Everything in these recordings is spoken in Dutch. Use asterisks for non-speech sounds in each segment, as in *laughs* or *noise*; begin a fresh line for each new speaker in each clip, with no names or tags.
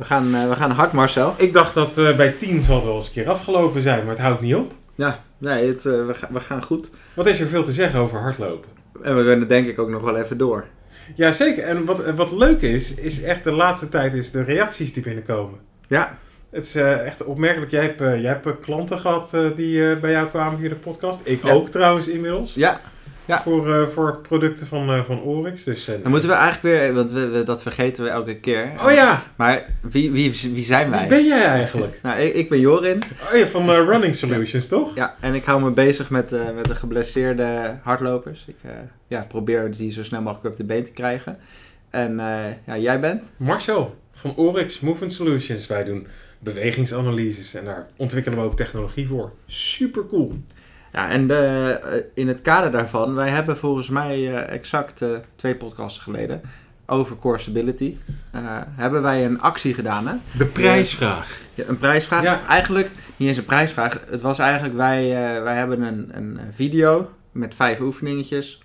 We gaan, uh, we gaan hard Marcel.
Ik dacht dat uh, bij 10 zal het wel eens een keer afgelopen zijn, maar het houdt niet op.
Ja, nee, het, uh, we, ga, we gaan goed.
Wat is er veel te zeggen over hardlopen?
En we kunnen denk ik ook nog wel even door.
Ja, zeker. En wat, wat leuk is, is echt de laatste tijd is de reacties die binnenkomen.
Ja.
Het is echt opmerkelijk. Jij hebt, jij hebt klanten gehad die bij jou kwamen via de podcast. Ik ja. ook trouwens inmiddels.
Ja. Ja.
Voor, uh, voor producten van, uh, van Oryx. Dus, uh,
Dan moeten we eigenlijk weer, want we, we, dat vergeten we elke keer.
Oh ja!
Maar wie, wie, wie zijn wij?
Wie ben jij eigenlijk?
nou, ik, ik ben Jorin.
Oh ja, van Running Solutions,
ja.
toch?
Ja, en ik hou me bezig met, met de geblesseerde hardlopers. Ik ja, probeer die zo snel mogelijk op de been te krijgen. En ja, jij bent?
Marcel van Oryx Movement Solutions. Wij doen bewegingsanalyses en daar ontwikkelen we ook technologie voor. Super cool.
Ja, en de, in het kader daarvan, wij hebben volgens mij uh, exact uh, twee podcasts geleden over core stability, uh, hebben wij een actie gedaan. Hè?
De prijsvraag.
Ja, een prijsvraag.
Ja.
Eigenlijk niet eens een prijsvraag. Het was eigenlijk, wij, wij hebben een, een video met vijf oefeningetjes.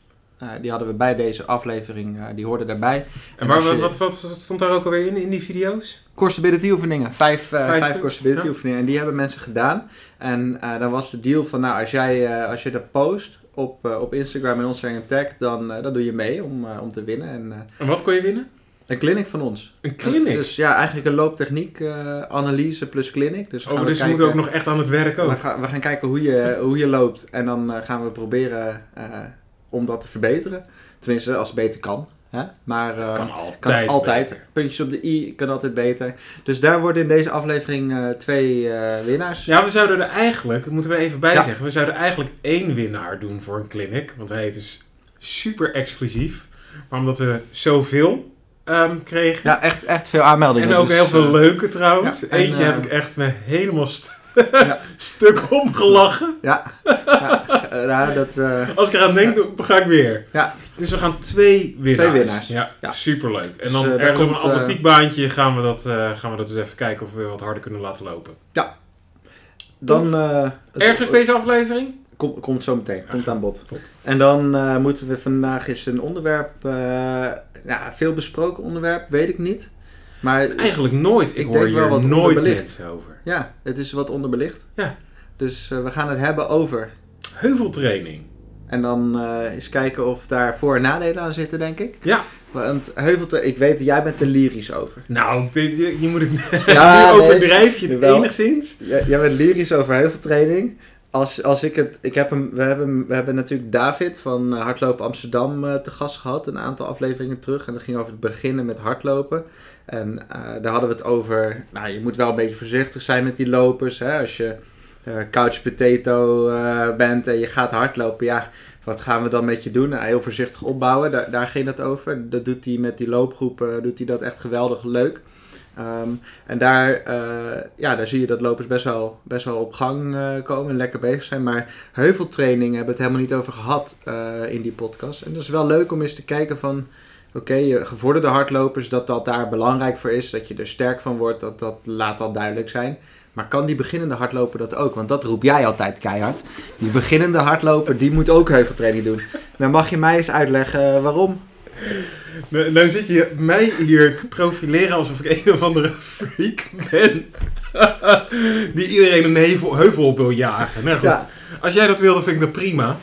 Die hadden we bij deze aflevering, die hoorden daarbij.
En, en maar je, wat, wat, wat, stond daar ook alweer in, in die video's?
Core stability oefeningen. Vijf, uh, vijf, vijf ja. oefeningen. En die hebben mensen gedaan. En dan was de deal van, nou, als jij als je dat post op, op Instagram en ons een tag, dan, dan doe je mee om, om te winnen. En,
en wat kon je winnen?
Een clinic van ons.
Een clinic?
Dus ja, eigenlijk een looptechniek analyse plus clinic. Dus,
oh, dus we moeten ook nog echt aan het werk ook.
We gaan, we gaan kijken hoe je, hoe je loopt. En dan gaan we proberen om dat te verbeteren. Tenminste, als het beter kan. Hè? Maar
het kan altijd.
Kan altijd. Puntjes op de i kan altijd beter. Dus daar worden in deze aflevering uh, twee uh, winnaars.
Ja, we zouden er eigenlijk, dat moeten we even bij ja. zeggen, we zouden eigenlijk één winnaar doen voor een clinic. Want hij is super exclusief. Maar omdat we zoveel um, kregen.
Ja, echt, echt veel aanmeldingen.
En ook
dus,
heel veel leuke trouwens.
ja,
Eentje
en,
heb ik echt me helemaal ja. *laughs* stuk omgelachen.
Ja, ja. dat... Uh,
Als ik eraan denk, dan ga ik weer.
Ja.
Dus we gaan twee winnaars.
Twee winnaars.
Ja, superleuk. En
Dus,
dan
uh,
ergens op
komt,
een atletiekbaantje gaan we, dat, uh, gaan we dat eens even kijken of we wat harder kunnen laten lopen.
Ja. Dan...
Ergens deze aflevering?
Kom, komt zo meteen. Komt aan bod.
Top.
En dan moeten we vandaag eens een onderwerp... Ja, veel besproken onderwerp, weet ik niet. Maar
Eigenlijk nooit. Ik,
ik
hoor
denk wel wat
nooit mensen over.
Ja, het is wat onderbelicht.
Ja.
Dus uh, we gaan het hebben over...
Heuveltraining.
En dan uh, eens kijken of daar voor- en nadelen aan zitten, denk ik.
Ja.
Want heuveltraining... Ik weet, jij bent er lyrisch over.
Nou, je, je moet *laughs* *laughs* het...
Ja,
nu overdrijf je het
wel.
enigszins.
Jij, jij bent lyrisch over heuveltraining. Als, als ik het... Ik heb hem, we, hebben, we hebben natuurlijk David van Hardlopen Amsterdam uh, te gast gehad. Een aantal afleveringen terug. En dat ging over het beginnen met hardlopen. En uh, daar hadden we het over... Nou, je moet wel een beetje voorzichtig zijn met die lopers. Hè? Als je couch potato bent en je gaat hardlopen. Ja, wat gaan we dan met je doen? Nou, heel voorzichtig opbouwen. Daar, ging het over. Dat doet hij met die loopgroep. doet hij dat echt geweldig leuk. Um, en daar, uh, ja, daar zie je dat lopers best wel, best wel op gang uh, komen en lekker bezig zijn. Maar heuveltraining hebben we het helemaal niet over gehad uh, in die podcast. En dat is wel leuk om eens te kijken van... Oké, okay, gevorderde hardlopers, dat dat daar belangrijk voor is. Dat je er sterk van wordt, dat, dat laat al duidelijk zijn. Maar kan die beginnende hardloper dat ook? Want dat roep jij altijd keihard. Die beginnende hardloper, die moet ook heuveltraining doen. Dan mag je mij eens uitleggen waarom. *laughs*
Nou, nou zit je mij hier te profileren alsof ik een of andere freak ben. *laughs* Die iedereen een heuvel, heuvel op wil jagen. Nou goed, ja. als jij dat wil, dan vind ik dat prima.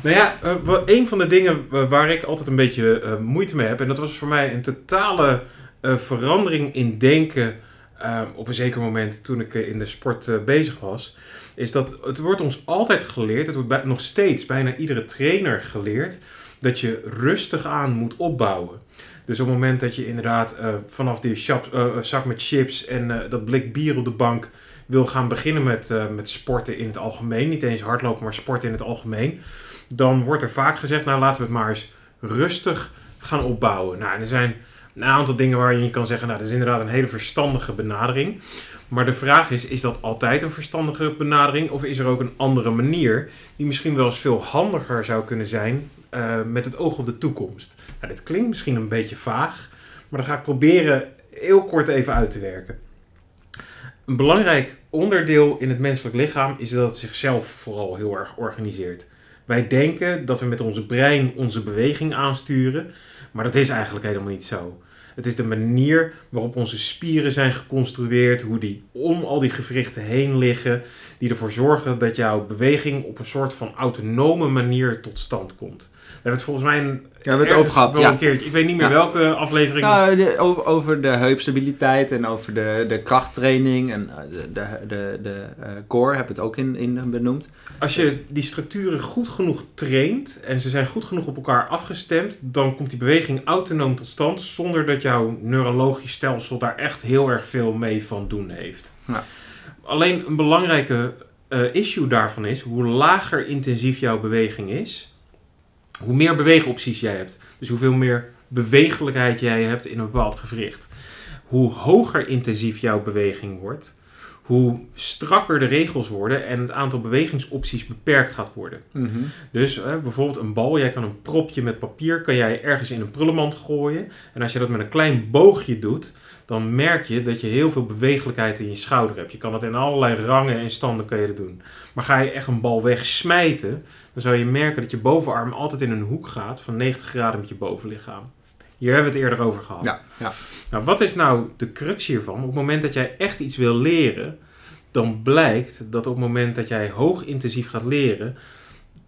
Nou ja, uh, een van de dingen waar ik altijd een beetje uh, moeite mee heb... en dat was voor mij een totale uh, verandering in denken... op een zeker moment toen ik in de sport bezig was... is dat het wordt ons altijd geleerd, het wordt nog steeds bijna iedere trainer geleerd dat je rustig aan moet opbouwen. Dus op het moment dat je inderdaad uh, vanaf die shop, uh, zak met chips en dat blik bier op de bank wil gaan beginnen met, met sporten in het algemeen, niet eens hardlopen, maar sporten in het algemeen, dan wordt er vaak gezegd, nou laten we het maar eens rustig gaan opbouwen. Nou, er zijn een aantal dingen waarin je kan zeggen, nou, dat is inderdaad een hele verstandige benadering. Maar de vraag is, is dat altijd een verstandige benadering? Of is er ook een andere manier die misschien wel eens veel handiger zou kunnen zijn uh, met het oog op de toekomst? Nou, dit klinkt misschien een beetje vaag, maar dan ga ik proberen heel kort even uit te werken. Een belangrijk onderdeel in het menselijk lichaam is dat het zichzelf vooral heel erg organiseert. Wij denken dat we met onze brein onze beweging aansturen, maar dat is eigenlijk helemaal niet zo. Het is de manier waarop onze spieren zijn geconstrueerd, hoe die om al die gewrichten heen liggen, die ervoor zorgen dat jouw beweging op een soort van autonome manier tot stand komt. We hebben het volgens mij een,
ja, we het over gehad.
Wel een keertje. Ik weet niet meer welke aflevering.
Nou, de, over, over de heupstabiliteit en over de, de krachttraining en eh, de, de, de, de uh, core heb het ook in, in benoemd.
Als je die structuren goed genoeg traint en ze zijn goed genoeg op elkaar afgestemd, dan komt die beweging autonoom tot stand zonder dat jouw neurologisch stelsel daar echt heel erg veel mee van doen heeft. Ja. Alleen een belangrijke uh, issue daarvan is hoe lager intensief jouw beweging is hoe meer beweegopties jij hebt, dus hoeveel meer bewegelijkheid jij hebt in een bepaald gewricht, hoe hoger intensief jouw beweging wordt, hoe strakker de regels worden en het aantal bewegingsopties beperkt gaat worden. Mhm. Dus eh, bijvoorbeeld een bal, jij kan een propje met papier, kan jij ergens in een prullenmand gooien. En als je dat met een klein boogje doet, dan merk je dat je heel veel bewegelijkheid in je schouder hebt. Je kan dat in allerlei rangen en standen kan je dat doen. Maar ga je echt een bal wegsmijten, dan zou je merken dat je bovenarm altijd in een hoek gaat van 90 graden met je bovenlichaam. Hier hebben we het eerder over gehad.
Ja, ja.
Nou, wat is nou de crux hiervan? Op het moment dat jij echt iets wil leren, dan blijkt dat op het moment dat jij hoog intensief gaat leren,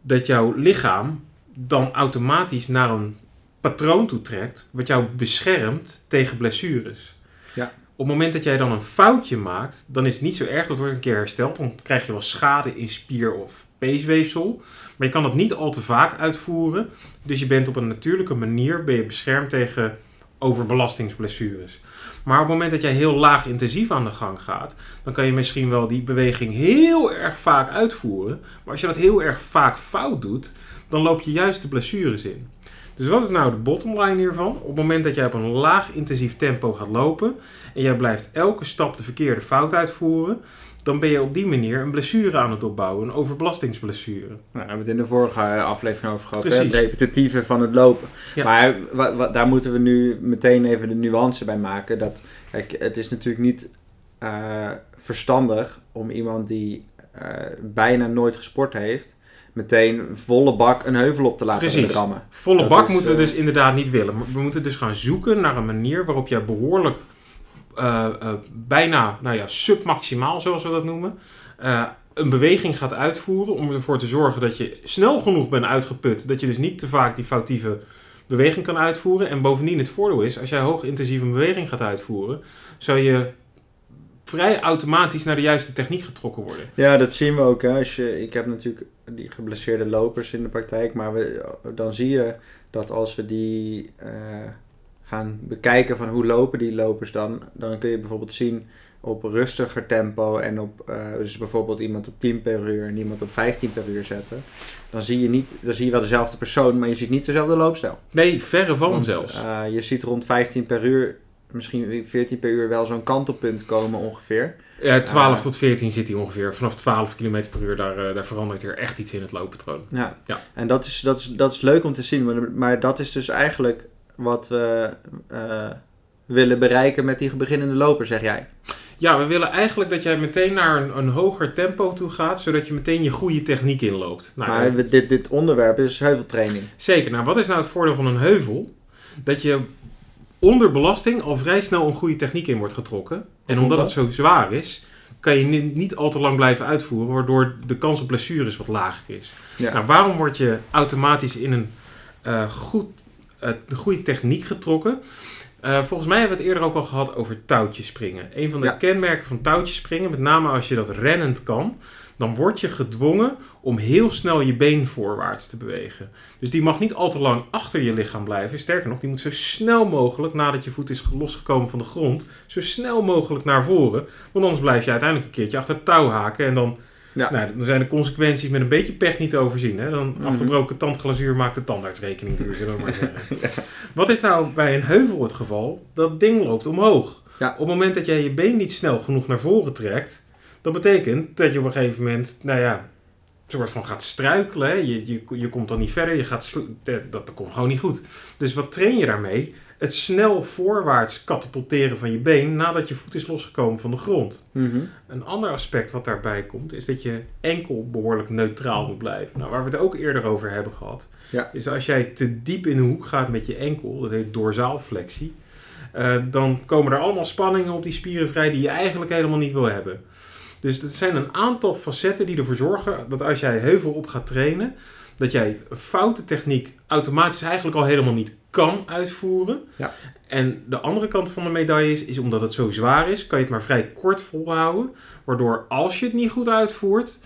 dat jouw lichaam dan automatisch naar een patroon toe trekt, wat jou beschermt tegen blessures.
Ja.
Op het moment dat jij dan een foutje maakt, dan is het niet zo erg. Dat wordt een keer hersteld. Dan krijg je wel schade in spier of peesweefsel. Maar je kan het niet al te vaak uitvoeren. Dus je bent op een natuurlijke manier ben je beschermd tegen overbelastingsblessures. Maar op het moment dat jij heel laag intensief aan de gang gaat, dan kan je misschien wel die beweging heel erg vaak uitvoeren. Maar als je dat heel erg vaak fout doet, dan loop je juist de blessures in. Dus wat is nou de bottomline hiervan? Op het moment dat jij op een laag intensief tempo gaat lopen en jij blijft elke stap de verkeerde fout uitvoeren, dan ben je op die manier een blessure aan het opbouwen, een overbelastingsblessure. Nou,
daar hebben we het in de vorige aflevering over gehad, het repetitieve van het lopen. Maar daar moeten we nu meteen even de nuance bij maken. Dat, kijk, het is natuurlijk niet uh, verstandig om iemand die uh, bijna nooit gesport heeft, meteen volle bak een heuvel op te laten
Precies.
rammen.
Volle bak moeten we uh, dus inderdaad niet willen. We moeten dus gaan zoeken naar een manier waarop jij behoorlijk uh, uh, bijna, nou ja, submaximaal zoals we dat noemen, uh, een beweging gaat uitvoeren om ervoor te zorgen dat je snel genoeg bent uitgeput, dat je dus niet te vaak die foutieve beweging kan uitvoeren. En bovendien het voordeel is, als jij hoog intensieve beweging gaat uitvoeren, zou je vrij automatisch naar de juiste techniek getrokken worden.
Ja, dat zien we ook. Hè. Als je, ik heb natuurlijk die geblesseerde lopers in de praktijk, maar we, dan zie je dat als we die gaan bekijken van hoe lopen die lopers dan, dan kun je bijvoorbeeld zien op rustiger tempo en op, uh, dus bijvoorbeeld iemand op 10 per uur en iemand op 15 per uur zetten, dan zie je, niet, dan zie je wel dezelfde persoon, maar je ziet niet dezelfde loopstijl.
Nee, verre van Want, zelfs.
Uh, je ziet rond 15 per uur, misschien 14 per uur wel zo'n kantelpunt komen ongeveer.
Ja, 12 uh, tot 14 zit hij ongeveer. Vanaf 12 km per uur, daar, daar verandert er echt iets in het looppatroon.
Ja, ja. en dat is, dat, is, dat is leuk om te zien, maar, maar dat is dus eigenlijk wat we uh, willen bereiken met die beginnende loper, zeg jij?
Ja, we willen eigenlijk dat jij meteen naar een, een hoger tempo toe gaat, zodat je meteen je goede techniek inloopt.
Nou, maar dit, dit onderwerp is heuveltraining.
Zeker. Nou, wat is nou het voordeel van een heuvel? Dat je onder belasting al vrij snel een goede techniek in wordt getrokken. En omdat het zo zwaar is, kan je niet al te lang blijven uitvoeren, waardoor de kans op blessures wat lager is. Ja. Nou, waarom word je automatisch in een uh, goed de goede techniek getrokken. Uh, volgens mij hebben we het eerder ook al gehad over touwtjespringen. Een van de ja. kenmerken van touwtjespringen, met name als je dat rennend kan, dan word je gedwongen om heel snel je been voorwaarts te bewegen. Dus die mag niet al te lang achter je lichaam blijven. Sterker nog, die moet zo snel mogelijk, nadat je voet is losgekomen van de grond, zo snel mogelijk naar voren. Want anders blijf je uiteindelijk een keertje achter het touw haken en dan
Ja.
Nou, dan zijn de consequenties met een beetje pech niet te overzien. Hè? Dan
Mhm.
afgebroken tandglazuur maakt de tandartsrekening duur, zullen we maar *laughs* zeggen. Wat is nou bij een heuvel het geval? Dat ding loopt omhoog.
Ja.
Op het moment dat jij je been niet snel genoeg naar voren trekt, dat betekent dat je op een gegeven moment, nou ja, soort van gaat struikelen. hè. Je, je, je komt dan niet verder, je gaat sl- eh, dat, dat komt gewoon niet goed. Dus wat train je daarmee? Het snel voorwaarts katapulteren van je been nadat je voet is losgekomen van de grond.
Mhm.
Een ander aspect wat daarbij komt, is dat je enkel behoorlijk neutraal moet blijven. Nou, waar we het ook eerder over hebben gehad,
Ja.
is dat als jij te diep in de hoek gaat met je enkel, dat heet dorsaalflexie, eh, dan komen er allemaal spanningen op die spieren vrij die je eigenlijk helemaal niet wil hebben. Dus het zijn een aantal facetten die ervoor zorgen dat als jij heuvel op gaat trainen, dat jij een foute techniek automatisch eigenlijk al helemaal niet kan uitvoeren.
Ja.
En de andere kant van de medaille is, is omdat het zo zwaar is, kan je het maar vrij kort volhouden. Waardoor als je het niet goed uitvoert,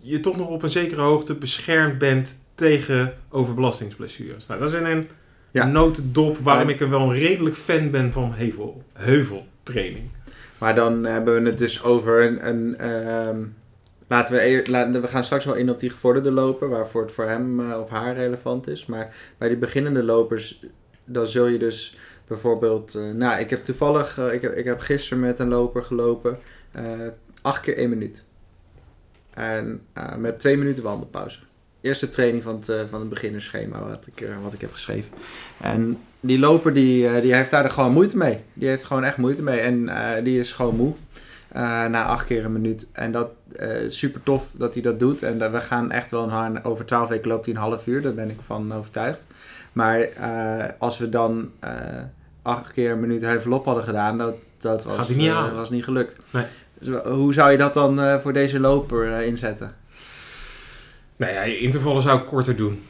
je toch nog op een zekere hoogte beschermd bent tegen overbelastingsblessures. Nou, dat is een, een
Ja.
notendop waarom ik er wel een redelijk fan ben van hevel, heuveltraining.
Maar dan hebben we het dus over een... een ehm, laten we, eer- laten, we gaan straks wel in op die gevorderde loper, waarvoor het voor hem eh, of haar relevant is. Maar bij die beginnende lopers, dan zul je dus bijvoorbeeld... eh, nou, ik heb toevallig... eh, ik, heb, ik heb gisteren met een loper gelopen. acht keer één minuut. En met twee minuten wandelpauze. Eerste training van het, van het beginnersschema wat ik, wat ik heb geschreven. En die loper die, die heeft daar gewoon moeite mee. Die heeft gewoon echt moeite mee. En die is gewoon moe. Eh, na acht keer een minuut. En dat eh super tof dat hij dat doet. En we gaan echt wel een, over twaalf weken loopt hij een half uur. Daar ben ik van overtuigd. Maar eh, als we dan acht keer een minuut heuvelop hadden gedaan, dat, dat was,
niet
was niet gelukt.
Nee.
Dus hoe zou je dat dan voor deze loper inzetten?
Nou ja, intervallen zou ik korter doen.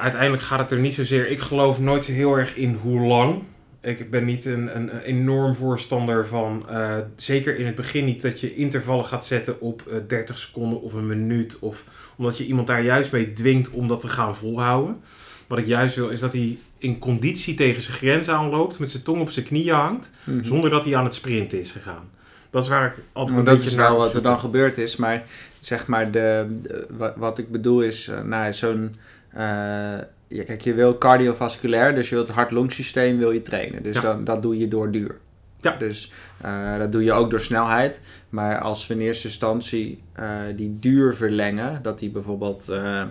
Uiteindelijk gaat het er niet zozeer... Ik geloof nooit zo heel erg in hoe lang. Ik ben niet een, een, een enorm voorstander van... eh, zeker in het begin niet dat je intervallen gaat zetten op eh, 30 seconden of een minuut. Of omdat je iemand daar juist mee dwingt om dat te gaan volhouden. Wat ik juist wil is dat hij in conditie tegen zijn grens aanloopt... met zijn tong op zijn knieën hangt...
Mhm.
zonder dat hij aan het sprinten is gegaan. Dat is waar ik altijd een
dat
beetje
is wat er dan gebeurd is. Maar zeg maar, de, de- wat, wat ik bedoel is, eh, nou, zo'n. eh, ja, kijk, je wil cardiovasculair, dus je wilt het hart-longsysteem wil je trainen. Dus
Ja.
dan, dat doe je door duur.
Ja.
Dus eh, dat doe je ook door snelheid. Maar als we in eerste instantie eh, die duur verlengen, dat die bijvoorbeeld eh, eh,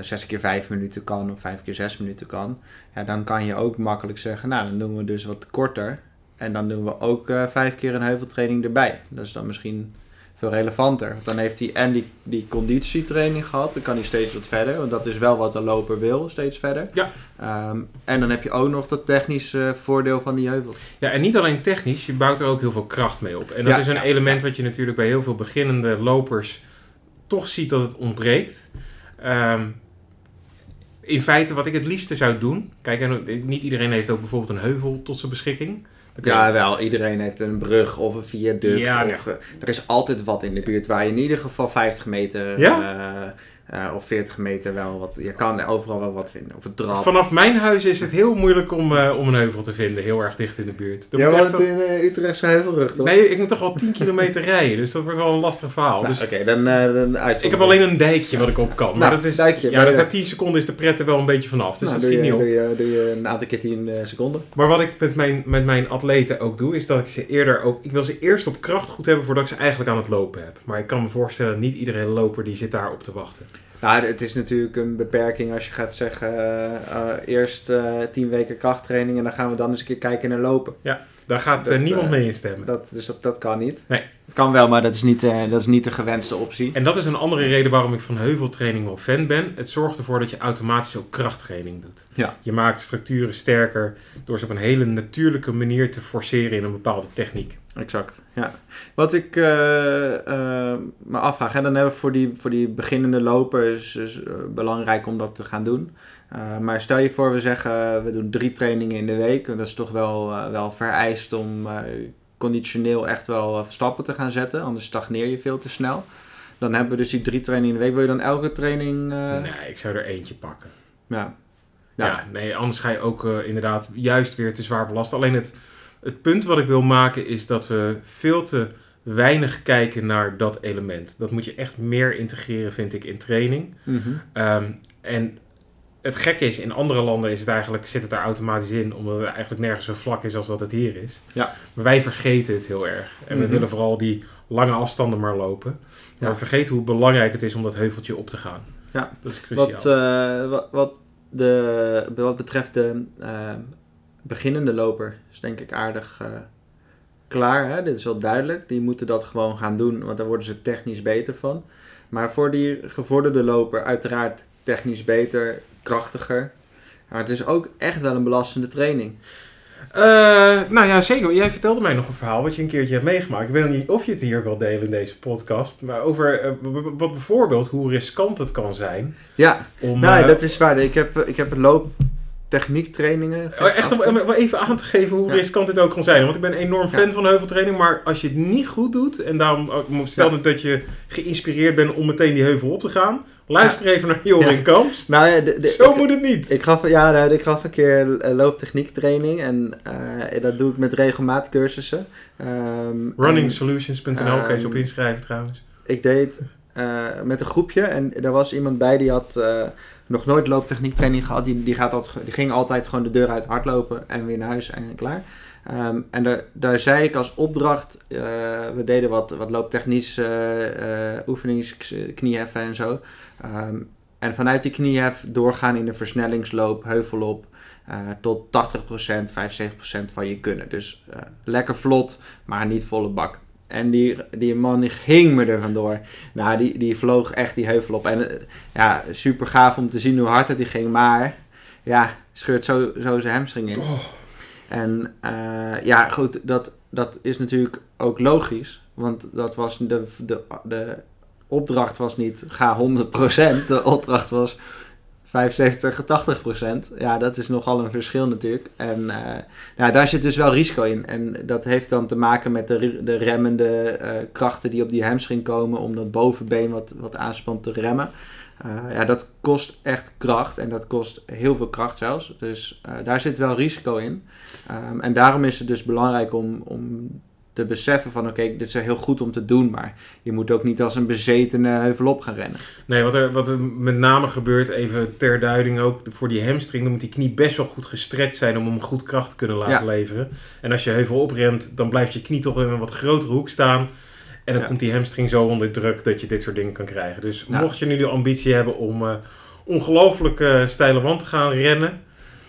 zes keer vijf minuten kan of vijf keer zes minuten kan, ja, dan kan je ook makkelijk zeggen, nou, dan doen we dus wat korter. En dan doen we ook vijf keer een heuveltraining erbij. Dat is dan misschien veel relevanter. Want dan heeft hij en die, die conditietraining gehad. Dan kan hij steeds wat verder. Want dat is wel wat een loper wil, steeds verder.
Ja.
Ehm, en dan heb je ook nog dat technische voordeel van die heuvel.
Ja, en niet alleen technisch, je bouwt er ook heel veel kracht mee op. En dat
Ja,
is een
ja,
element wat je natuurlijk bij heel veel beginnende lopers toch ziet dat het ontbreekt. Ehm, in feite, wat ik het liefste zou doen. Kijk, en niet iedereen heeft ook bijvoorbeeld een heuvel tot zijn beschikking.
Ja, wel. Iedereen heeft een brug of een viaduct.
Ja,
of, eh, er is altijd wat in de buurt waar je in ieder geval 50 meter
Ja?
eh, eh, of 40 meter wel wat... Je kan overal wel wat vinden. Of een trap.
Vanaf mijn huis is het heel moeilijk om, eh, om een heuvel te vinden, heel erg dicht in de buurt. Dan
woont
echt
in eh, Utrechtse Heuvelrug, toch?
Nee, ik moet toch wel 10 *laughs* kilometer rijden, dus dat wordt wel een lastig verhaal.
Nou,
dus
Oké, dan, eh dan uit.
ik heb alleen een dijkje wat ik op kan. Maar
Nou,
dat is,
dijkje,
ja,
maar
dus
ja.
na 10 seconden is de pret er wel een beetje vanaf. Dus
Nou,
dat schiet
je,
niet op.
doe, je, doe je een aantal keer 10 eh, seconden.
Maar wat ik met mijn, met mijn atleten ook doe, is dat ik ze eerder ook... Ik wil ze eerst op kracht goed hebben voordat ik ze eigenlijk aan het lopen heb. Maar ik kan me voorstellen, dat niet iedere loper die zit daar op te wachten.
Nou, het is natuurlijk een beperking als je gaat zeggen... eh, eerst eh 10 weken krachttraining en dan gaan we dan eens een keer kijken naar lopen.
Daar gaat
Dat,
eh, niemand
eh,
mee instemmen.
Dat, dus dat, dat kan niet.
Nee.
Het kan wel, maar dat is niet, eh, dat is niet de gewenste optie.
En dat is een andere reden waarom ik van heuveltraining wel fan ben. Het zorgt ervoor dat je automatisch ook krachttraining doet.
Ja.
Je maakt structuren sterker door ze op een hele natuurlijke manier te forceren in een bepaalde techniek.
Exact, ja. Wat ik me afvraag, en dan hebben we voor die, voor die beginnende lopers is, eh, belangrijk om dat te gaan doen. Eh, maar stel je voor, we zeggen we doen drie trainingen in de week. En dat is toch wel, eh, wel vereist om eh, conditioneel echt wel stappen te gaan zetten. Anders stagneer je veel te snel. Dan hebben we dus die drie trainingen in de week. Wil je dan elke training...
Nee, ik zou er eentje pakken.
Ja.
Ja,
Ja.
nee, anders ga je ook inderdaad juist weer te zwaar belasten. Alleen het, het punt wat ik wil maken is dat we veel te weinig kijken naar dat element. Dat moet je echt meer integreren, vind ik, in training.
Mhm.
Ehm, en het gekke is, in andere landen is het eigenlijk, zit het daar automatisch in, omdat het eigenlijk nergens zo vlak is als dat het hier is.
Ja.
Maar wij vergeten het heel erg. En we
Mhm.
willen vooral die lange afstanden maar lopen. Maar
Ja.
we vergeten hoe belangrijk het is om dat heuveltje op te gaan.
Ja.
Dat is cruciaal.
Wat, eh, wat, wat, de, wat betreft de eh, beginnende loper is denk ik aardig eh, klaar. Hè? Dit is wel duidelijk. Die moeten dat gewoon gaan doen, want daar worden ze technisch beter van. Maar voor die gevorderde loper uiteraard technisch beter, krachtiger. Maar het is ook echt wel een belastende training.
Eh, nou ja, zeker. Jij vertelde mij nog een verhaal wat je een keertje hebt meegemaakt. Ik weet niet of je het hier wil delen in deze podcast. Maar over eh, wat bijvoorbeeld hoe riskant het kan zijn.
Ja,
Om,
nou,
eh,
dat is waar. Ik heb, ik heb looptechniektrainingen.
Oh, Echt om, om even aan te geven hoe
Ja.
riskant dit ook kan zijn. Want ik ben een enorm fan
Ja.
van heuveltraining. Maar als je het niet goed doet. En daarom ook- stel
Ja.
dat je geïnspireerd bent om meteen die heuvel op te gaan. Luister even naar Jorin. Kamps.
Nou ja, de, de-
Zo
ik-
moet het niet.
Ik gaf, ja, ik gaf een keer eh, looptechniektraining en eh, dat doe ik met regelmaat cursussen. Ehm, en
Runningsolutions.nl kan je ze op
Ehm,
inschrijven trouwens.
Ik deed eh, met een groepje en er was iemand bij die had nog nooit looptechniektraining gehad. Die, die, gaat altijd, die ging altijd gewoon de deur uit hardlopen en weer naar huis en klaar. Ehm, en daar, daar zei ik als opdracht, eh, we deden wat, wat looptechnisch eh oefeningen, knieheffen en zo. Ehm, en vanuit die kniehef doorgaan in de versnellingsloop, heuvelop, eh, tot 80%, 75% van je kunnen. Dus lekker vlot, maar niet volle bak. En die, die man die ging me er vandoor. Nou, die, die vloog echt die heuvel op. En eh, ja, super gaaf om te zien hoe hard het die ging. Maar ja, scheurt zo, zo zijn hamstring in.
Oh.
En eh, ja, goed, dat, dat is natuurlijk ook logisch. Want dat was de, de, de opdracht was niet ga 100%. De opdracht was 75, 80%. Ja, dat is nogal een verschil natuurlijk. En eh, ja, daar zit dus wel risico in. En dat heeft dan te maken met de, de remmende eh, krachten die op die hamstring komen. Om dat bovenbeen wat, wat aanspant te remmen. Eh, ja, dat kost echt kracht. En dat kost heel veel kracht zelfs. Dus daar zit wel risico in. Ehm, en daarom is het dus belangrijk om, om te beseffen van... Oké, dit is heel goed om te doen. Maar je moet ook niet als een bezetene heuvelop gaan rennen.
Nee, wat er, wat er met name gebeurt, even ter duiding ook, voor die hamstring, dan moet die knie best wel goed gestrekt zijn om hem goed kracht te kunnen laten
Ja.
leveren. En als je heuvel oprent, dan blijft je knie toch in een wat grotere hoek staan. En dan
Ja.
komt die hamstring zo onder druk dat je dit soort dingen kan krijgen. Dus mocht je nu de ambitie hebben om eh ongelooflijk eh, steile wand te gaan rennen,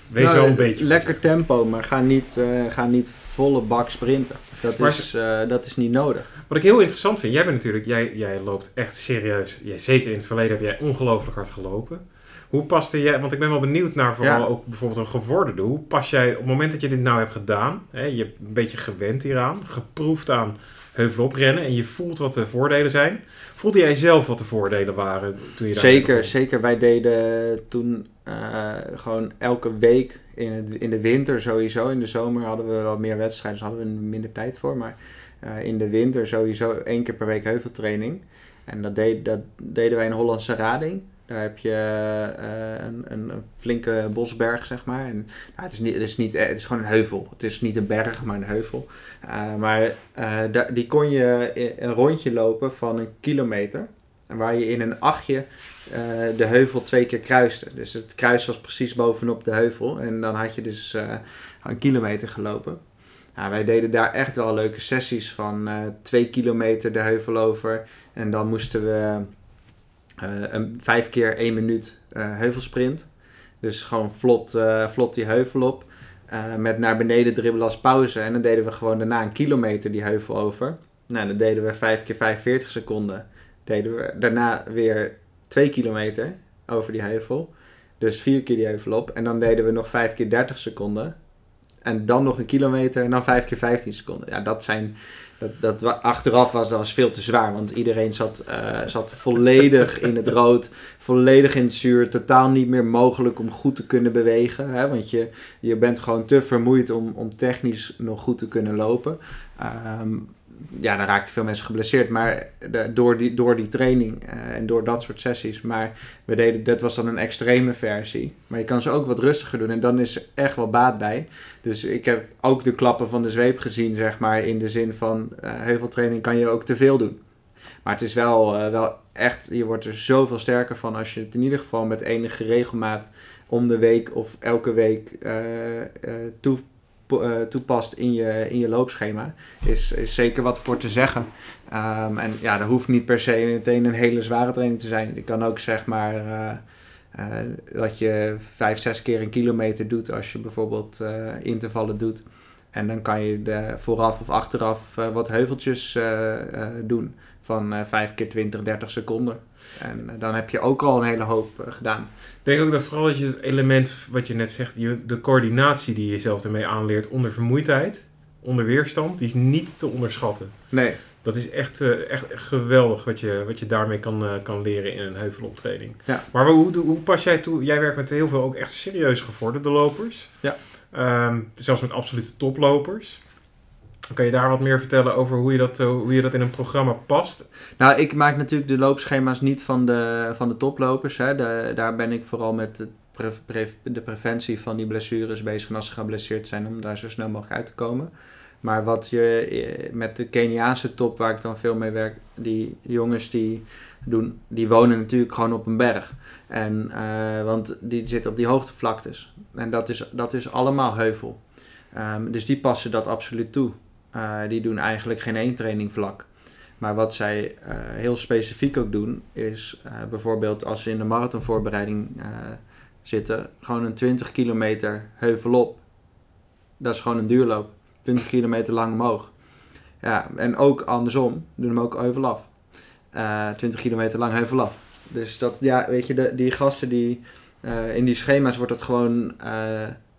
wees
Nou,
wel een beetje
Lekker tempo, maar ga niet, eh, ga niet volle bak sprinten. Dat,
Maar
is, eh, dat is niet nodig.
Wat ik heel interessant vind, jij bent natuurlijk, jij, jij loopt echt serieus. Jij, zeker in het verleden heb jij ongelooflijk hard gelopen. Hoe paste jij, want ik ben wel benieuwd naar vooral
Ja.
ook bijvoorbeeld een gevorderde. Hoe pas jij op het moment dat je dit nou hebt gedaan, hè, je hebt een beetje gewend hieraan, geproefd aan heuvelop rennen en je voelt wat de voordelen zijn. Voelde jij zelf wat de voordelen waren toen je daar
Zeker, zeker. Wij deden toen eh, gewoon elke week in, het, in de winter sowieso. In de zomer hadden we wel meer wedstrijden, dus hadden we minder tijd voor. Maar eh, in de winter sowieso één keer per week heuveltraining. En dat, deed, dat deden wij in Hollandse Rading. Daar heb je eh, een, een, flinke bosberg, zeg maar. En, nou, het, is niet, het, is niet, het is gewoon een heuvel. Het is niet een berg, maar een heuvel. Eh, maar eh, die kon je een rondje lopen van een kilometer. Waar je in een achtje de heuvel twee keer kruiste. Dus het kruis was precies bovenop de heuvel. En dan had je dus een kilometer gelopen. Nou, wij deden daar echt wel leuke sessies van twee kilometer de heuvel over. En dan moesten we een, vijf keer één minuut eh, heuvelsprint. Dus gewoon vlot, eh, vlot die heuvel op. eh, met naar beneden dribbelen als pauze. En dan deden we gewoon daarna een kilometer die heuvel over. Nou, dan deden we vijf keer 45 seconden. Deden we daarna weer twee kilometer over die heuvel. Dus vier keer die heuvel op. En dan deden we nog vijf keer 30 seconden. En dan nog een kilometer en dan vijf keer 15 seconden. Ja, dat zijn. Dat, dat achteraf was, dat was veel te zwaar. Want iedereen zat, eh, zat volledig in het rood. Volledig in het zuur. Totaal niet meer mogelijk om goed te kunnen bewegen. Hè? Want je, je bent gewoon te vermoeid om, om technisch nog goed te kunnen lopen. Ehm, ja, dan raakten veel mensen geblesseerd. Maar door, die, door die training eh, en door dat soort sessies. Maar we deden, dat was dan een extreme versie. Maar je kan ze ook wat rustiger doen. En dan is er echt wel baat bij. Dus ik heb ook de klappen van de zweep gezien, zeg maar. In de zin van uh, heuveltraining kan je ook te veel doen. Maar het is wel, uh, wel echt, je wordt er zoveel sterker van als je het in ieder geval met enige regelmaat om de week of elke week toe toepast in je, in je loopschema, is, is zeker wat voor te zeggen. Um, en ja, dat hoeft niet per se meteen een hele zware training te zijn. Je kan ook zeg maar uh, uh, dat je vijf, zes keer een kilometer doet als je bijvoorbeeld intervallen doet. En dan kan je de vooraf of achteraf wat heuveltjes doen van 5 keer 20, 30 seconden. En dan heb je ook al een hele hoop gedaan.
Ik denk ook dat vooral dat je het element wat je net zegt, je, de coördinatie die je zelf ermee aanleert onder vermoeidheid, onder weerstand, die is niet te onderschatten.
Nee.
Dat is echt, echt geweldig wat je, wat je daarmee kan, kan leren in een heuveloptraining.
Ja.
Maar hoe, hoe pas jij toe? Jij werkt met heel veel ook echt serieus gevorderde lopers.
Ja.
Um, zelfs met absolute toplopers. Kan je daar wat meer vertellen over hoe je dat, uh, hoe je dat in een programma past?
Nou, ik maak natuurlijk de loopschema's niet van de, van de toplopers. Hè. Daar ben ik vooral met de, pre, pre, de preventie van die blessures bezig. En als ze geblesseerd zijn, om daar zo snel mogelijk uit te komen. Maar wat je met de Keniaanse top, waar ik dan veel mee werk, die jongens die doen, die wonen natuurlijk gewoon op een berg. En, uh, want die zitten op die hoogtevlaktes. En dat is, dat is allemaal heuvel. Um, dus die passen dat absoluut toe. Uh, die doen eigenlijk geen één training vlak. Maar wat zij uh, heel specifiek ook doen, is uh, bijvoorbeeld als ze in de marathonvoorbereiding zitten, gewoon een 20 kilometer heuvel op. Dat is gewoon een duurloop. 20 kilometer lang omhoog. Ja, en ook andersom, doen hem ook heuvel af. 20 kilometer lang heuvel af. Dus dat, ja, weet je, de, die gasten die in die schema's wordt het gewoon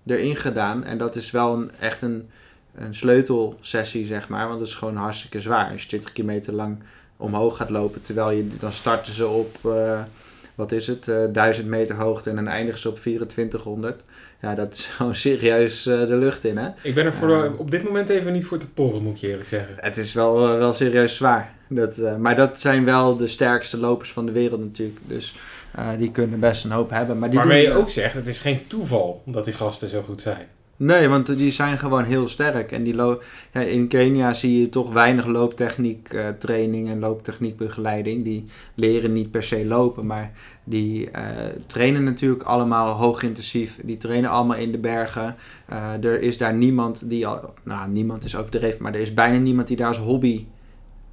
erin gedaan. En dat is wel een, echt een een sleutelsessie, zeg maar. Want het is gewoon hartstikke zwaar. Als je 20 kilometer lang omhoog gaat lopen, terwijl je dan starten ze op, uh, wat is het, uh, 1000 meter hoogte en dan eindigen ze op 2400. Ja, dat is *laughs* gewoon serieus uh, de lucht in, hè.
Ik ben er voor de, op dit moment even niet voor te porren, moet ik je eerlijk zeggen.
Het is wel, wel serieus zwaar. Dat, maar dat zijn wel de sterkste lopers van de wereld natuurlijk. Dus die kunnen best een hoop hebben. Maar die
Waarmee je ook zegt, het is geen toeval dat die gasten zo goed zijn.
Nee, want die zijn gewoon heel sterk. En die ja, in Kenia zie je toch weinig looptechniek uh, training en looptechniekbegeleiding. Die leren niet per se lopen, maar die uh, trainen natuurlijk allemaal hoogintensief. Die trainen allemaal in de bergen. Uh, er is daar niemand die al, nou niemand is overdreven, maar er is bijna niemand die daar als hobby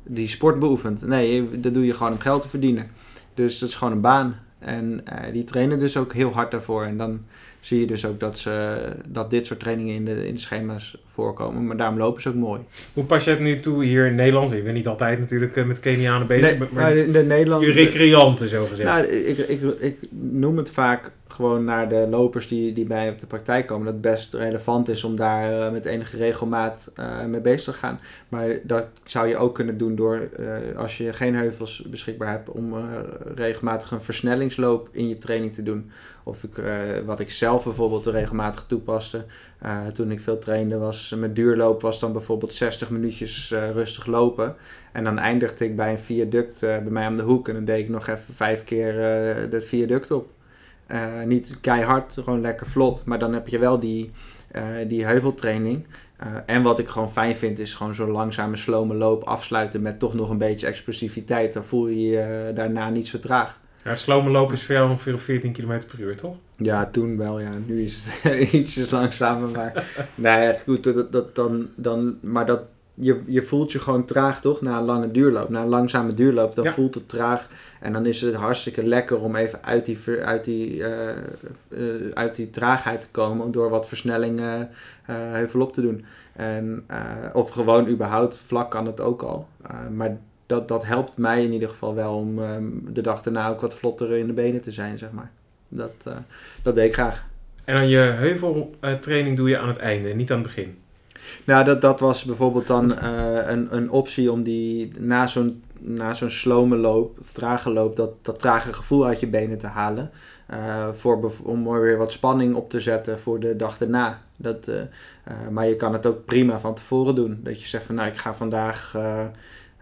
die sport beoefent. Nee, dat doe je gewoon om geld te verdienen. Dus dat is gewoon een baan. En die trainen dus ook heel hard daarvoor. En dan zie je dus ook dat, ze, dat dit soort trainingen in de, in de schema's voorkomen. Maar daarom lopen ze ook mooi.
Hoe pas je het nu toe hier in Nederland? Je bent niet altijd natuurlijk met Kenianen bezig.
Nee, maar de, de Nederland,
je recreanten zo gezegd.
Nou, ik, ik, ik noem het vaak gewoon naar de lopers die, die bij op de praktijk komen. Dat best relevant is om daar uh, met enige regelmaat uh, mee bezig te gaan. Maar dat zou je ook kunnen doen door, uh, als je geen heuvels beschikbaar hebt, om regelmatig een versnellingsloop in je training te doen. Of ik, wat ik zelf bijvoorbeeld regelmatig toepaste toen ik veel trainde, was met duurloop was dan bijvoorbeeld 60 minuutjes rustig lopen. En dan eindigde ik bij een viaduct bij mij om de hoek. En dan deed ik nog even vijf keer dat viaduct op. Uh, niet keihard, gewoon lekker vlot. Maar dan heb je wel die, uh, die heuveltraining. Uh, en wat ik gewoon fijn vind, is gewoon zo'n langzame, slome loop afsluiten met toch nog een beetje explosiviteit. Dan voel je je daarna niet zo traag.
Ja, slome loop is voor jou ongeveer op 14 km per uur, toch?
Ja, toen wel, ja. Nu is het *laughs* ietsjes langzamer, maar... *laughs* nee, goed, dat, dat, dan, dan, maar dat, je, je voelt je gewoon traag, toch? Na een lange duurloop. Na een langzame duurloop, dan ja. voelt het traag. En dan is het hartstikke lekker om even uit die, uit die, uh, uh, uit die traagheid te komen. Door wat versnelling uh, heuvelop te doen. En, of gewoon überhaupt vlak kan het ook al. maar dat, dat helpt mij in ieder geval wel om um, de dag daarna ook wat vlotter in de benen te zijn, zeg maar. Dat, dat deed ik graag.
En dan je heuveltraining doe je aan het einde, niet aan het begin?
Nou, dat, dat was bijvoorbeeld dan uh, een, een optie om die na zo'n na zo'n slome loop of trage loop, dat, dat trage gevoel uit je benen te halen. Uh, voor, om er weer wat spanning op te zetten voor de dag erna. Dat, eh, maar je kan het ook prima van tevoren doen. Dat je zegt van nou ik ga vandaag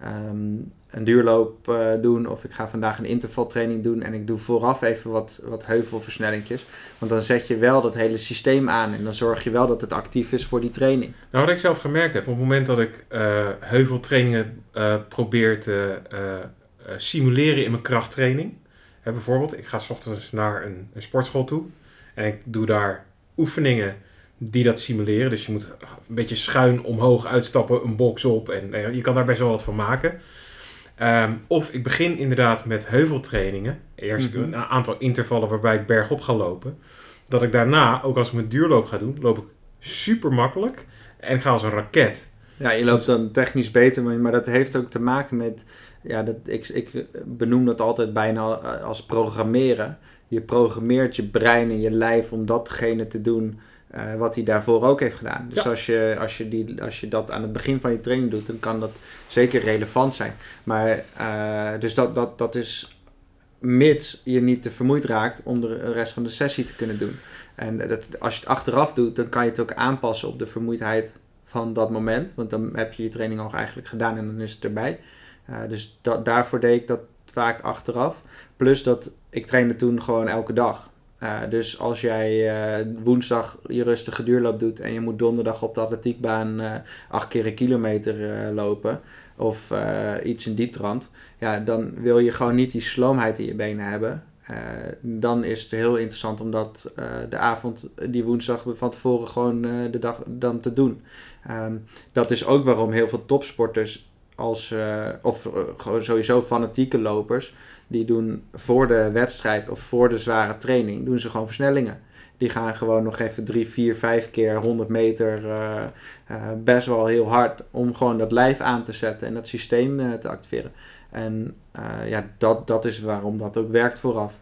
ehm, een duurloop doen of ik ga vandaag een intervaltraining doen en ik doe vooraf even wat, wat heuvelversnellingjes. Want dan zet je wel dat hele systeem aan en dan zorg je wel dat het actief is voor die training.
Nou, wat ik zelf gemerkt heb, op het moment dat ik heuveltrainingen probeer te simuleren in mijn krachttraining, bijvoorbeeld, ik ga s ochtends naar een sportschool toe en ik doe daar oefeningen die dat simuleren. Dus je moet een beetje schuin omhoog uitstappen, een box op en eh, je kan daar best wel wat van maken. Ehm, of ik begin inderdaad met heuveltrainingen. Eerst mhm. een aantal intervallen waarbij ik bergop ga lopen. Dat ik daarna, ook als ik mijn duurloop ga doen, loop ik super makkelijk en ga als een raket.
Ja, je loopt dan technisch beter, maar dat heeft ook te maken met ja, dat, ik, ik benoem dat altijd bijna als programmeren. Je programmeert je brein en je lijf om datgene te doen uh, wat hij daarvoor ook heeft gedaan. Dus als, je, als, je die, als je dat aan het begin van je training doet, dan kan dat zeker relevant zijn. Maar uh, dus dat, dat, dat is mits je niet te vermoeid raakt om de rest van de sessie te kunnen doen. En dat, als je het achteraf doet, dan kan je het ook aanpassen op de vermoeidheid van dat moment. Want dan heb je je training al eigenlijk gedaan en dan is het erbij. Uh, dus daarvoor deed ik dat vaak achteraf. Plus dat ik trainde toen gewoon elke dag. Uh, dus als jij uh, woensdag je rustige duurloop doet en je moet donderdag op de atletiekbaan acht keer een kilometer lopen of iets in die trant, ja, dan wil je gewoon niet die sloomheid in je benen hebben. dan is het heel interessant om dat de avond, die woensdag van tevoren gewoon de dag dan te doen. Um, dat is ook waarom heel veel topsporters als, of sowieso fanatieke lopers, die doen voor de wedstrijd of voor de zware training, doen ze gewoon versnellingen. Die gaan gewoon nog even 3, 4, 5 keer 100 meter uh, best wel heel hard om gewoon dat lijf aan te zetten en dat systeem te activeren. En ja, dat, dat is waarom dat ook werkt vooraf.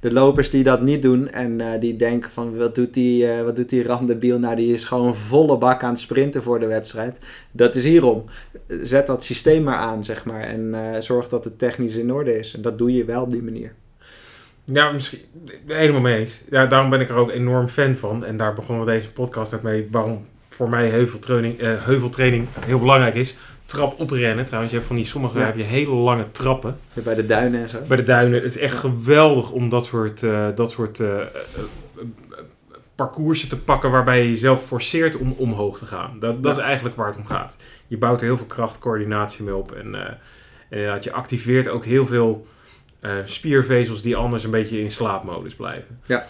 De, lopers die dat niet doen en uh, die denken van wat doet die, uh, wat doet die randebiel? Nou, die is gewoon volle bak aan het sprinten voor de wedstrijd. Dat is hierom. Zet dat systeem maar aan, zeg maar. En uh, zorg dat het technisch in orde is. En dat doe je wel op die manier.
Ja, misschien helemaal mee eens. Ja, daarom ben ik er ook enorm fan van. En daar begonnen we deze podcast ook mee. Waarom voor mij heuveltraining, heuveltraining heel belangrijk is trap oprennen. Trouwens, je hebt van die sommige heb je hele lange trappen.
bij de duinen en zo.
Bij de duinen. Het is echt geweldig om dat soort, uh, dat soort uh, parcoursje te pakken waarbij je jezelf forceert om omhoog te gaan. Dat, dat is eigenlijk waar het om gaat. Je bouwt er heel veel krachtcoördinatie mee op. En, en inderdaad, je activeert ook heel veel spiervezels die anders een beetje in slaapmodus blijven.
Ja.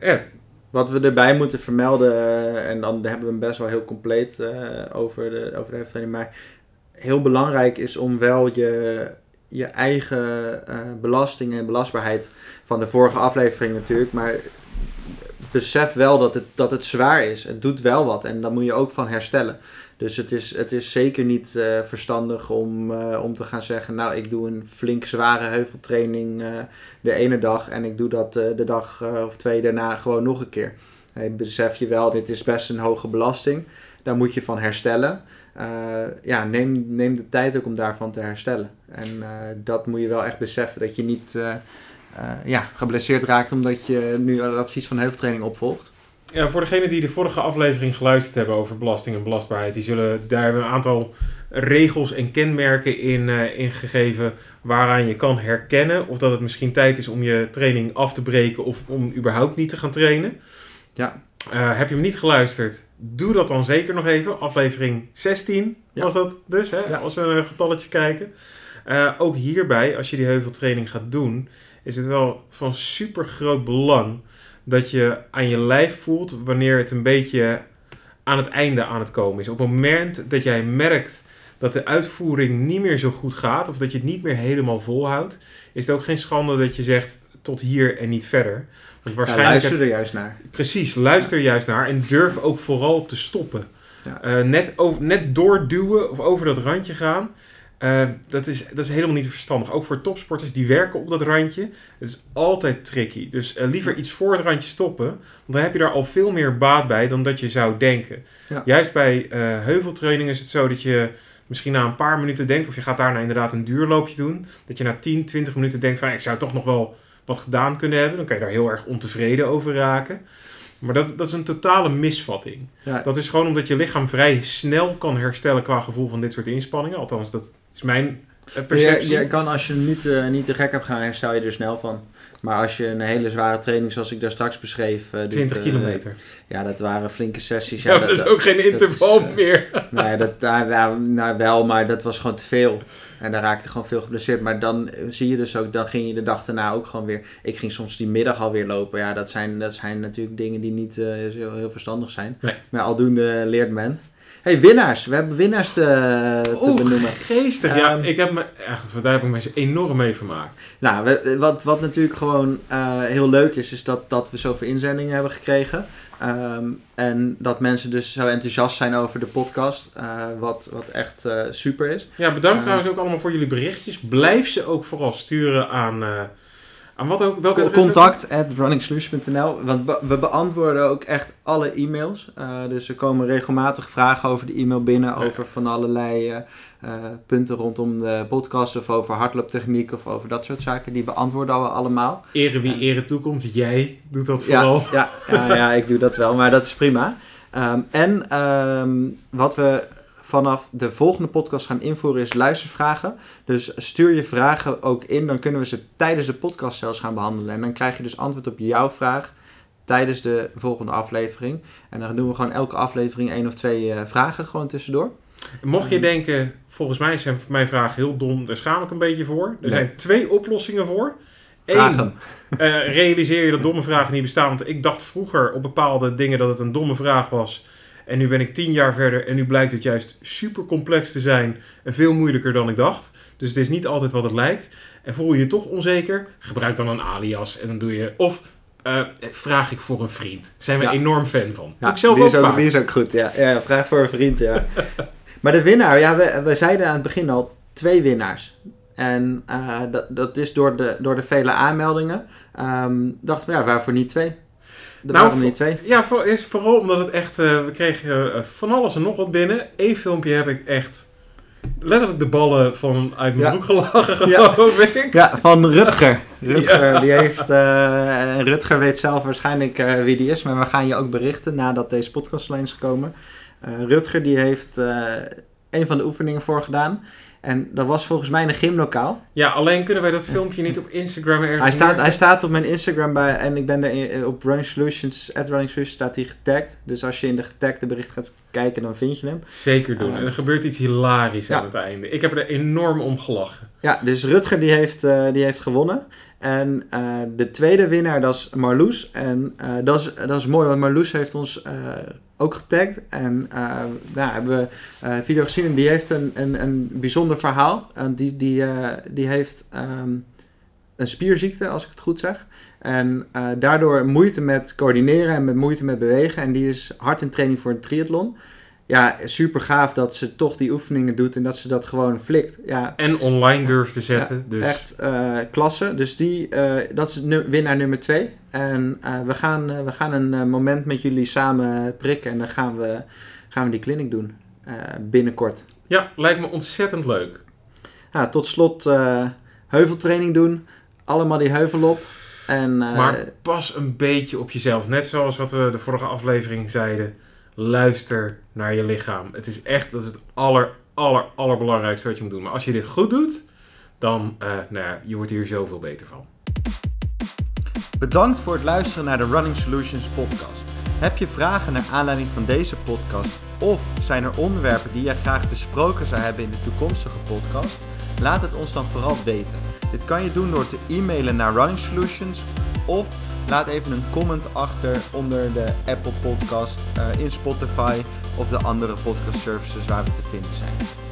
ja. Wat we erbij moeten vermelden, uh, en dan hebben we hem best wel heel compleet uh, over de, over de maar heel belangrijk is om wel je, je eigen uh, belasting en belastbaarheid van de vorige aflevering natuurlijk, maar besef wel dat het, dat het zwaar is. Het doet wel wat en daar moet je ook van herstellen. Dus het is, het is zeker niet uh, verstandig om, uh, om te gaan zeggen, nou ik doe een flink zware heuveltraining uh, de ene dag en ik doe dat de dag of twee daarna gewoon nog een keer. Hey, besef je wel, dit is best een hoge belasting. Daar moet je van herstellen. ja, neem, neem de tijd ook om daarvan te herstellen. En dat moet je wel echt beseffen, dat je niet ja, geblesseerd raakt omdat je nu het advies van heuveltraining opvolgt.
Ja, voor degenen die de vorige aflevering geluisterd hebben over belasting en belastbaarheid, die zullen daar een aantal regels en kenmerken in, uh, in gegeven waaraan je kan herkennen of dat het misschien tijd is om je training af te breken of om überhaupt niet te gaan trainen.
Ja.
Uh, heb je hem niet geluisterd? Doe dat dan zeker nog even. Aflevering 16 was dat dus, hè? als we naar een getalletje kijken. Uh, ook hierbij, als je die heuveltraining gaat doen, is het wel van super groot belang dat je aan je lijf voelt wanneer het een beetje aan het einde aan het komen is. Op het moment dat jij merkt dat de uitvoering niet meer zo goed gaat of dat je het niet meer helemaal volhoudt, is het ook geen schande dat je zegt tot hier en niet verder.
Want waarschijnlijk luister er juist naar.
Precies, luister er juist naar en durf ook vooral te stoppen. Ja. Uh, net, over, net doorduwen of over dat randje gaan. Uh, dat, is, dat is helemaal niet verstandig. Ook voor topsporters die werken op dat randje. Het is altijd tricky. Dus uh, liever iets voor het randje stoppen. Want dan heb je daar al veel meer baat bij dan dat je zou denken. Ja. Juist bij uh, heuveltraining is het zo dat je misschien na een paar minuten denkt... of je gaat daarna inderdaad een duurloopje doen... dat je na 10, 20 minuten denkt van... ik zou toch nog wel wat gedaan kunnen hebben. Dan kan je daar heel erg ontevreden over raken. Maar dat, dat is een totale misvatting.
Ja.
Dat is gewoon omdat je lichaam vrij snel kan herstellen qua gevoel van dit soort inspanningen. Althans, dat is mijn eh, perceptie.
Je, je kan als je niet, eh, niet te gek hebt gaan, herstel je er snel van. Maar als je een hele zware training, zoals ik daar straks beschreef... eh, dit,
20
eh,
kilometer.
ja, dat waren flinke sessies.
Ja, dat, is ook geen
dat
interval
is, eh,
meer. *laughs*
Nee, dat, nou, nou, nou, wel, maar dat was gewoon te veel. En daar raakte gewoon veel geblesseerd. Maar dan eh, zie je dus ook, dan ging je de dag daarna ook gewoon weer... Ik ging soms die middag alweer lopen. Ja, dat zijn, dat zijn natuurlijk dingen die niet eh, zo heel verstandig zijn.
Nee.
Maar aldoende leert men. Hey, winnaars. We hebben winnaars te, te
Oeh,
benoemen.
geestig. Ja,
Ehm,
ik heb me, echt, daar heb ik me enorm mee vermaakt.
Nou, we- wat, wat natuurlijk gewoon eh, heel leuk is, is dat, dat we zoveel inzendingen hebben gekregen. Ehm, en dat mensen dus zo enthousiast zijn over de podcast. eh, wat, wat echt eh, super is.
Ja, bedankt
Ehm,
trouwens ook allemaal voor jullie berichtjes. Blijf ze ook vooral sturen aan, eh, aan wat ook, welke
Contact at runningsolution.nl. Want be- we beantwoorden ook echt alle e-mails. Eh, dus er komen regelmatig vragen over de e-mail binnen.
Ja.
Over van allerlei eh, eh, punten rondom de podcast. Of over hardlooptechniek. Of over dat soort zaken. Die beantwoorden we allemaal.
Ere wie
En-
ere toekomt. Jij doet dat vooral.
Ja, ja, ja, ja, ik doe dat wel, maar dat is prima. Ehm, en ehm, wat we vanaf de volgende podcast gaan invoeren is luistervragen. Dus stuur je vragen ook in, dan kunnen we ze tijdens de podcast zelfs gaan behandelen. En dan krijg je dus antwoord op jouw vraag tijdens de volgende aflevering. En dan doen we gewoon elke aflevering één of twee eh, vragen gewoon tussendoor.
Mocht je denken, volgens mij zijn mijn vragen heel dom, daar schaam ik een beetje voor. Er
Nee.
zijn twee oplossingen voor. Eén, eh, realiseer je dat domme vragen niet bestaan. Want ik dacht vroeger op bepaalde dingen dat het een domme vraag was. En nu ben ik tien jaar verder en nu blijkt het juist super complex te zijn en veel moeilijker dan ik dacht. Dus het is niet altijd wat het lijkt. En voel je je toch onzeker? Gebruik dan een alias en dan doe je... Of eh, vraag ik voor een vriend. Zijn we
Ja.
enorm fan van.
Ja,
ik zelf
die
ook
is ook,
vaak.
die is ook goed, ja. ja vraag voor een vriend, ja. *laughs* maar de winnaar, ja, we, we zeiden aan het begin al twee winnaars. En eh, dat, dat is door de, door de vele aanmeldingen. Ehm dachten we, ja, waarvoor niet twee? Er
Nou,
waren er niet twee.
Ja, voor, is vooral omdat het echt... eh, we kregen eh, van alles en nog wat binnen. Eén filmpje heb ik echt... Letterlijk de ballen van uit mijn
Ja.
broek gelachen,
Ja.
geloof ik.
Ja, van Rutger. *laughs* Rutger,
Ja.
die heeft... eh, Rutger weet zelf waarschijnlijk wie die is. Maar we gaan je ook berichten nadat deze podcast online is gekomen. Rutger, die heeft een van de oefeningen voor gedaan. En dat was volgens mij in een gymlokaal.
Ja, alleen kunnen wij dat filmpje niet op Instagram ergens
Hij staat, hij staat op mijn Instagram bij, en ik ben er in- op Running Solutions, at Running Solutions staat hij getagd. Dus als je in de getagde bericht gaat kijken, dan vind je hem.
Zeker doen.
Eh,
en er gebeurt iets hilarisch
ja.
aan het einde. Ik heb er enorm om gelachen.
Ja, dus Rutger die heeft, eh, die heeft gewonnen. En eh, de tweede winnaar, dat is Marloes. En eh, dat, is, dat is mooi, want Marloes heeft ons eh, ook getagd. En eh nou, hebben we een video gezien en die heeft een, een, een bijzonder verhaal. En die, die, die heeft ehm, een spierziekte, als ik het goed zeg. En daardoor moeite met coördineren en met moeite met bewegen. En die is hard in training voor een triathlon. Ja, super gaaf dat ze toch die oefeningen doet en dat ze dat gewoon flikt. Ja,
En online durft te zetten.
ja,
dus
Echt eh, klasse. Dus die, eh, dat is winnaar nummer twee. En eh, we, gaan, we gaan een moment met jullie samen prikken. En dan gaan we, gaan we die clinic doen. binnenkort.
ja, lijkt me ontzettend leuk.
Ja, tot slot heuveltraining doen. Allemaal die heuvel op. En,
Maar pas een beetje op jezelf. Net zoals wat we de vorige aflevering zeiden. Luister naar je lichaam. Het is echt, dat is het aller, aller, allerbelangrijkste wat je moet doen. Maar als je dit goed doet, dan, eh nou ja, je wordt hier zoveel beter van.
Bedankt voor het luisteren naar de Running Solutions podcast. Heb je vragen naar aanleiding van deze podcast? Of zijn er onderwerpen die jij graag besproken zou hebben in de toekomstige podcast? Laat het ons dan vooral weten. Dit kan je doen door te e-mailen naar Running Solutions of laat even een comment achter onder de Apple Podcast, eh, in Spotify of de andere podcast services waar we te vinden zijn.